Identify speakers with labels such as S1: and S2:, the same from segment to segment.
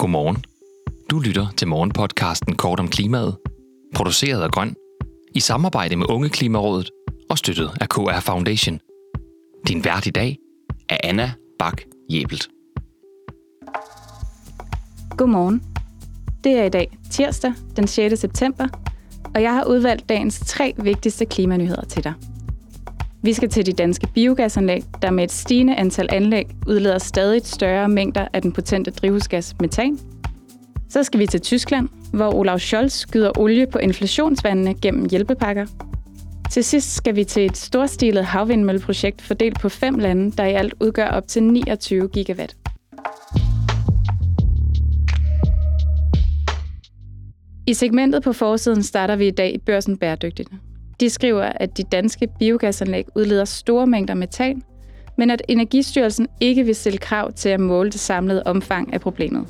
S1: Godmorgen. Du lytter til morgenpodcasten Kort om klimaet, produceret af Grøn, i samarbejde med Unge Klimarådet og støttet af KR Foundation. Din vært i dag er Anna Bak Jebelt.
S2: Godmorgen. Det er i dag tirsdag den 6. september, og jeg har udvalgt dagens tre vigtigste klimanyheder til dig. Vi skal til de danske biogasanlæg, der med et stigende antal anlæg udleder stadig større mængder af den potente drivhusgas metan. Så skal vi til Tyskland, hvor Olaf Scholz skyder olie på inflationsvandene gennem hjælpepakker. Til sidst skal vi til et storstilet havvindmølleprojekt fordelt på fem lande, der i alt udgør op til 29 gigawatt. I segmentet på forsiden starter vi i dag i Børsen Bæredygtigt. De skriver, at de danske biogasanlæg udleder store mængder metan, men at Energistyrelsen ikke vil stille krav til at måle det samlede omfang af problemet.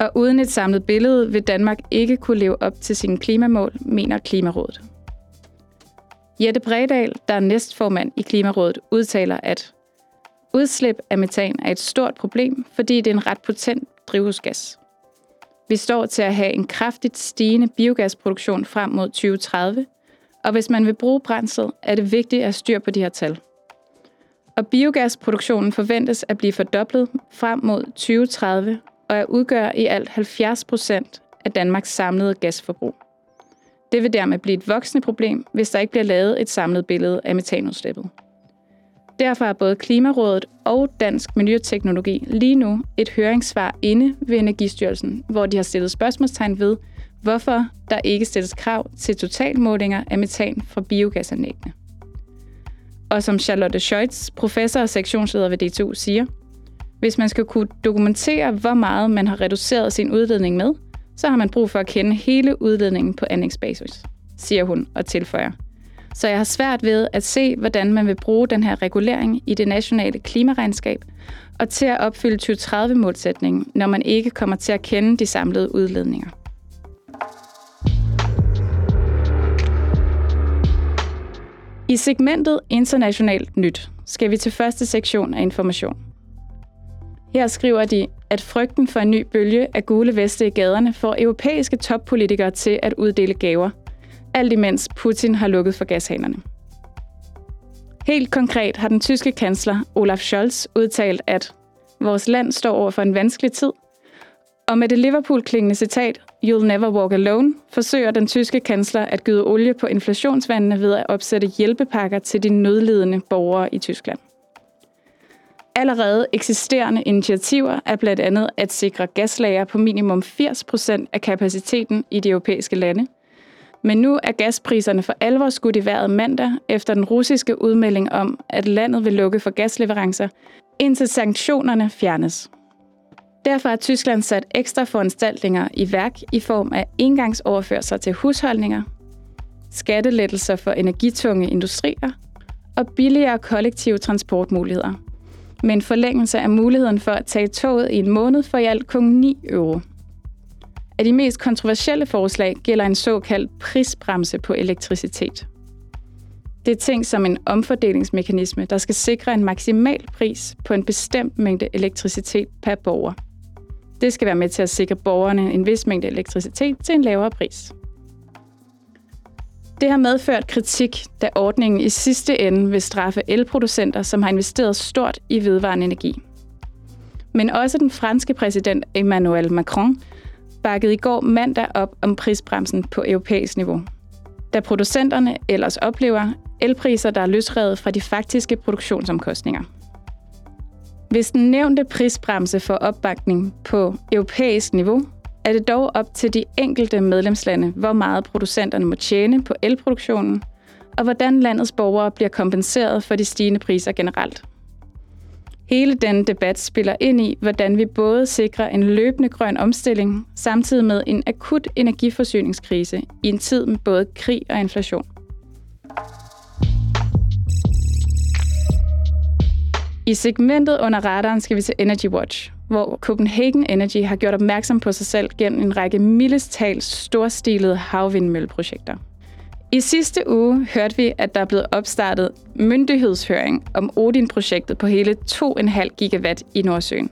S2: Og uden et samlet billede vil Danmark ikke kunne leve op til sine klimamål, mener Klimarådet. Jette Bredal, der er næstformand i Klimarådet, udtaler, at udslip af metan er et stort problem, fordi det er en ret potent drivhusgas. Vi står til at have en kraftigt stigende biogasproduktion frem mod 2030, og hvis man vil bruge brændsel, er det vigtigt at styr på de her tal. Og biogasproduktionen forventes at blive fordoblet frem mod 2030 og at udgøre i alt 70 procent af Danmarks samlede gasforbrug. Det vil dermed blive et voksende problem, hvis der ikke bliver lavet et samlet billede af metanudslippet. Derfor er både Klimarådet og Dansk Miljøteknologi lige nu et høringssvar inde ved Energistyrelsen, hvor de har stillet spørgsmålstegn ved, hvorfor der ikke stilles krav til totalmålinger af metan fra biogasanlæggene. Og som Charlotte Scheutz, professor og sektionsleder ved DTU, siger, hvis man skal kunne dokumentere, hvor meget man har reduceret sin udledning med, så har man brug for at kende hele udledningen på anlægsbasis, siger hun og tilføjer. Så jeg har svært ved at se, hvordan man vil bruge den her regulering i det nationale klimaregnskab og til at opfylde 2030-målsætningen, når man ikke kommer til at kende de samlede udledninger. I segmentet Internationalt Nyt skal vi til første sektion af information. Her skriver de, at frygten for en ny bølge af gule veste i gaderne får europæiske toppolitikere til at uddele gaver, alt imens Putin har lukket for gashanerne. Helt konkret har den tyske kansler Olaf Scholz udtalt, at vores land står over for en vanskelig tid, og med det Liverpool-klingende citat, You'll never walk alone, forsøger den tyske kansler at gyde olie på inflationsvandene ved at opsætte hjælpepakker til de nødlidende borgere i Tyskland. Allerede eksisterende initiativer er blandt andet at sikre gaslager på minimum 80% af kapaciteten i de europæiske lande. Men nu er gaspriserne for alvor skudt i vejret mandag efter den russiske udmelding om, at landet vil lukke for gasleverancer, indtil sanktionerne fjernes. Derfor har Tyskland sat ekstra foranstaltninger i værk i form af engangsoverførsler til husholdninger, skattelettelser for energitunge industrier og billigere kollektive transportmuligheder. Med en forlængelse af muligheden for at tage toget i en måned for i alt kun 9 euro. Af de mest kontroversielle forslag gælder en såkaldt prisbremse på elektricitet. Det er ting som en omfordelingsmekanisme, der skal sikre en maksimal pris på en bestemt mængde elektricitet per borger. Det skal være med til at sikre borgerne en vis mængde elektricitet til en lavere pris. Det har medført kritik, da ordningen i sidste ende vil straffe elproducenter, som har investeret stort i vedvarende energi. Men også den franske præsident Emmanuel Macron bakkede i går mandag op om prisbremsen på europæisk niveau. Da producenterne ellers oplever elpriser, der er løsrevet fra de faktiske produktionsomkostninger. Hvis den nævnte prisbremse får opbakning på europæisk niveau, er det dog op til de enkelte medlemslande, hvor meget producenterne må tjene på elproduktionen, og hvordan landets borgere bliver kompenseret for de stigende priser generelt. Hele denne debat spiller ind i, hvordan vi både sikrer en løbende grøn omstilling, samtidig med en akut energiforsyningskrise i en tid med både krig og inflation. I segmentet under radaren skal vi til Energy Watch, hvor Copenhagen Energy har gjort opmærksom på sig selv gennem en række mildest talt storstilede havvindmølleprojekter. I sidste uge hørte vi, at der er blevet opstartet myndighedshøring om Odin-projektet på hele 2,5 gigawatt i Nordsøen.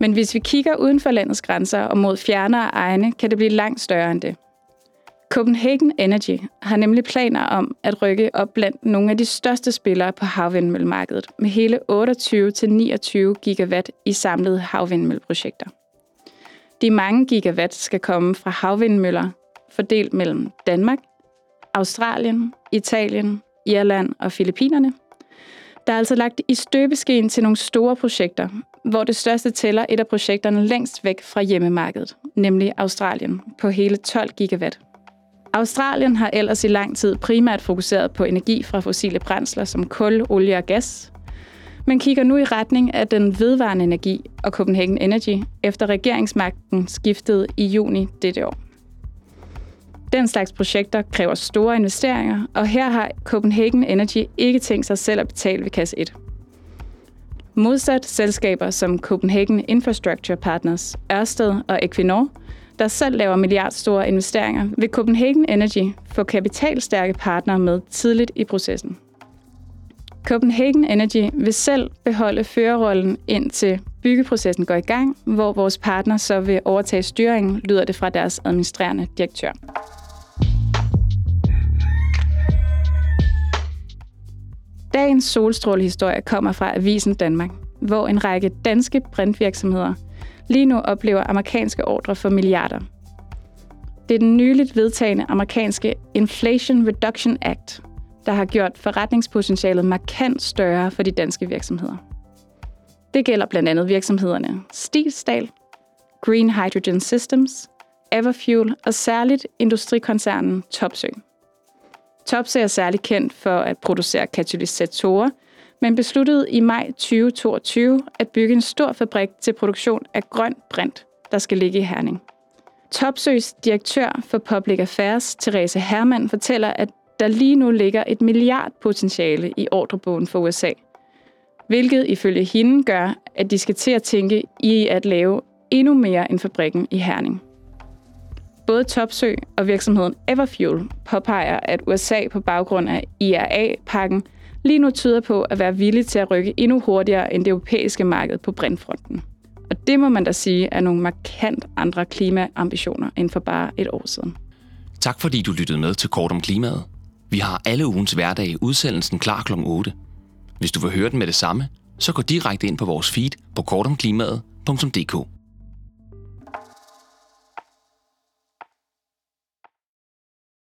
S2: Men hvis vi kigger uden for landets grænser og mod fjernere egne, kan det blive langt større end det. Copenhagen Energy har nemlig planer om at rykke op blandt nogle af de største spillere på havvindmøllemarkedet med hele 28-29 gigawatt i samlede havvindmølleprojekter. De mange gigawatt skal komme fra havvindmøller fordelt mellem Danmark, Australien, Italien, Irland og Filippinerne. Der er altså lagt i støbeskeen til nogle store projekter, hvor det største tæller et af projekterne længst væk fra hjemmemarkedet, nemlig Australien, på hele 12 gigawatt. Australien har ellers i lang tid primært fokuseret på energi fra fossile brændsler som kul, olie og gas, men kigger nu i retning af den vedvarende energi og Copenhagen Energy, efter regeringsmagten skiftede i juni dette år. Den slags projekter kræver store investeringer, og her har Copenhagen Energy ikke tænkt sig selv at betale ved kasse 1. Modsat selskaber som Copenhagen Infrastructure Partners, Ørsted og Equinor, der selv laver milliardstore investeringer, vil Copenhagen Energy få kapitalstærke partnere med tidligt i processen. Copenhagen Energy vil selv beholde førerrollen indtil byggeprocessen går i gang, hvor vores partner så vil overtage styringen, lyder det fra deres administrerende direktør. Dagens solstrålehistorie kommer fra Avisen Danmark, hvor en række danske brintvirksomheder lige nu oplever amerikanske ordre for milliarder. Det er den nyligt vedtagende amerikanske Inflation Reduction Act, der har gjort forretningspotentialet markant større for de danske virksomheder. Det gælder blandt andet virksomhederne Stilstal, Green Hydrogen Systems, Everfuel og særligt industrikoncernen Topsø. Topsø er særligt kendt for at producere katalysatorer, men besluttede i maj 2022 at bygge en stor fabrik til produktion af grøn brint, der skal ligge i Herning. Topsøs direktør for Public Affairs, Therese Hermann, fortæller, at der lige nu ligger et milliardpotentiale i ordrebogen for USA, hvilket ifølge hende gør, at de skal til at tænke i at lave endnu mere end fabrikken i Herning. Både Topsø og virksomheden Everfuel påpeger, at USA på baggrund af IRA-pakken lige nu tyder på at være villig til at rykke endnu hurtigere end det europæiske marked på brintfronten. Og det må man da sige er nogle markant andre klimaambitioner end for bare et år siden.
S1: Tak fordi du lyttede med til Kort om Klimaet. Vi har alle ugens hverdag udsendelsen klar kl. 8. Hvis du vil høre den med det samme, så gå direkte ind på vores feed på kortomklimaet.dk.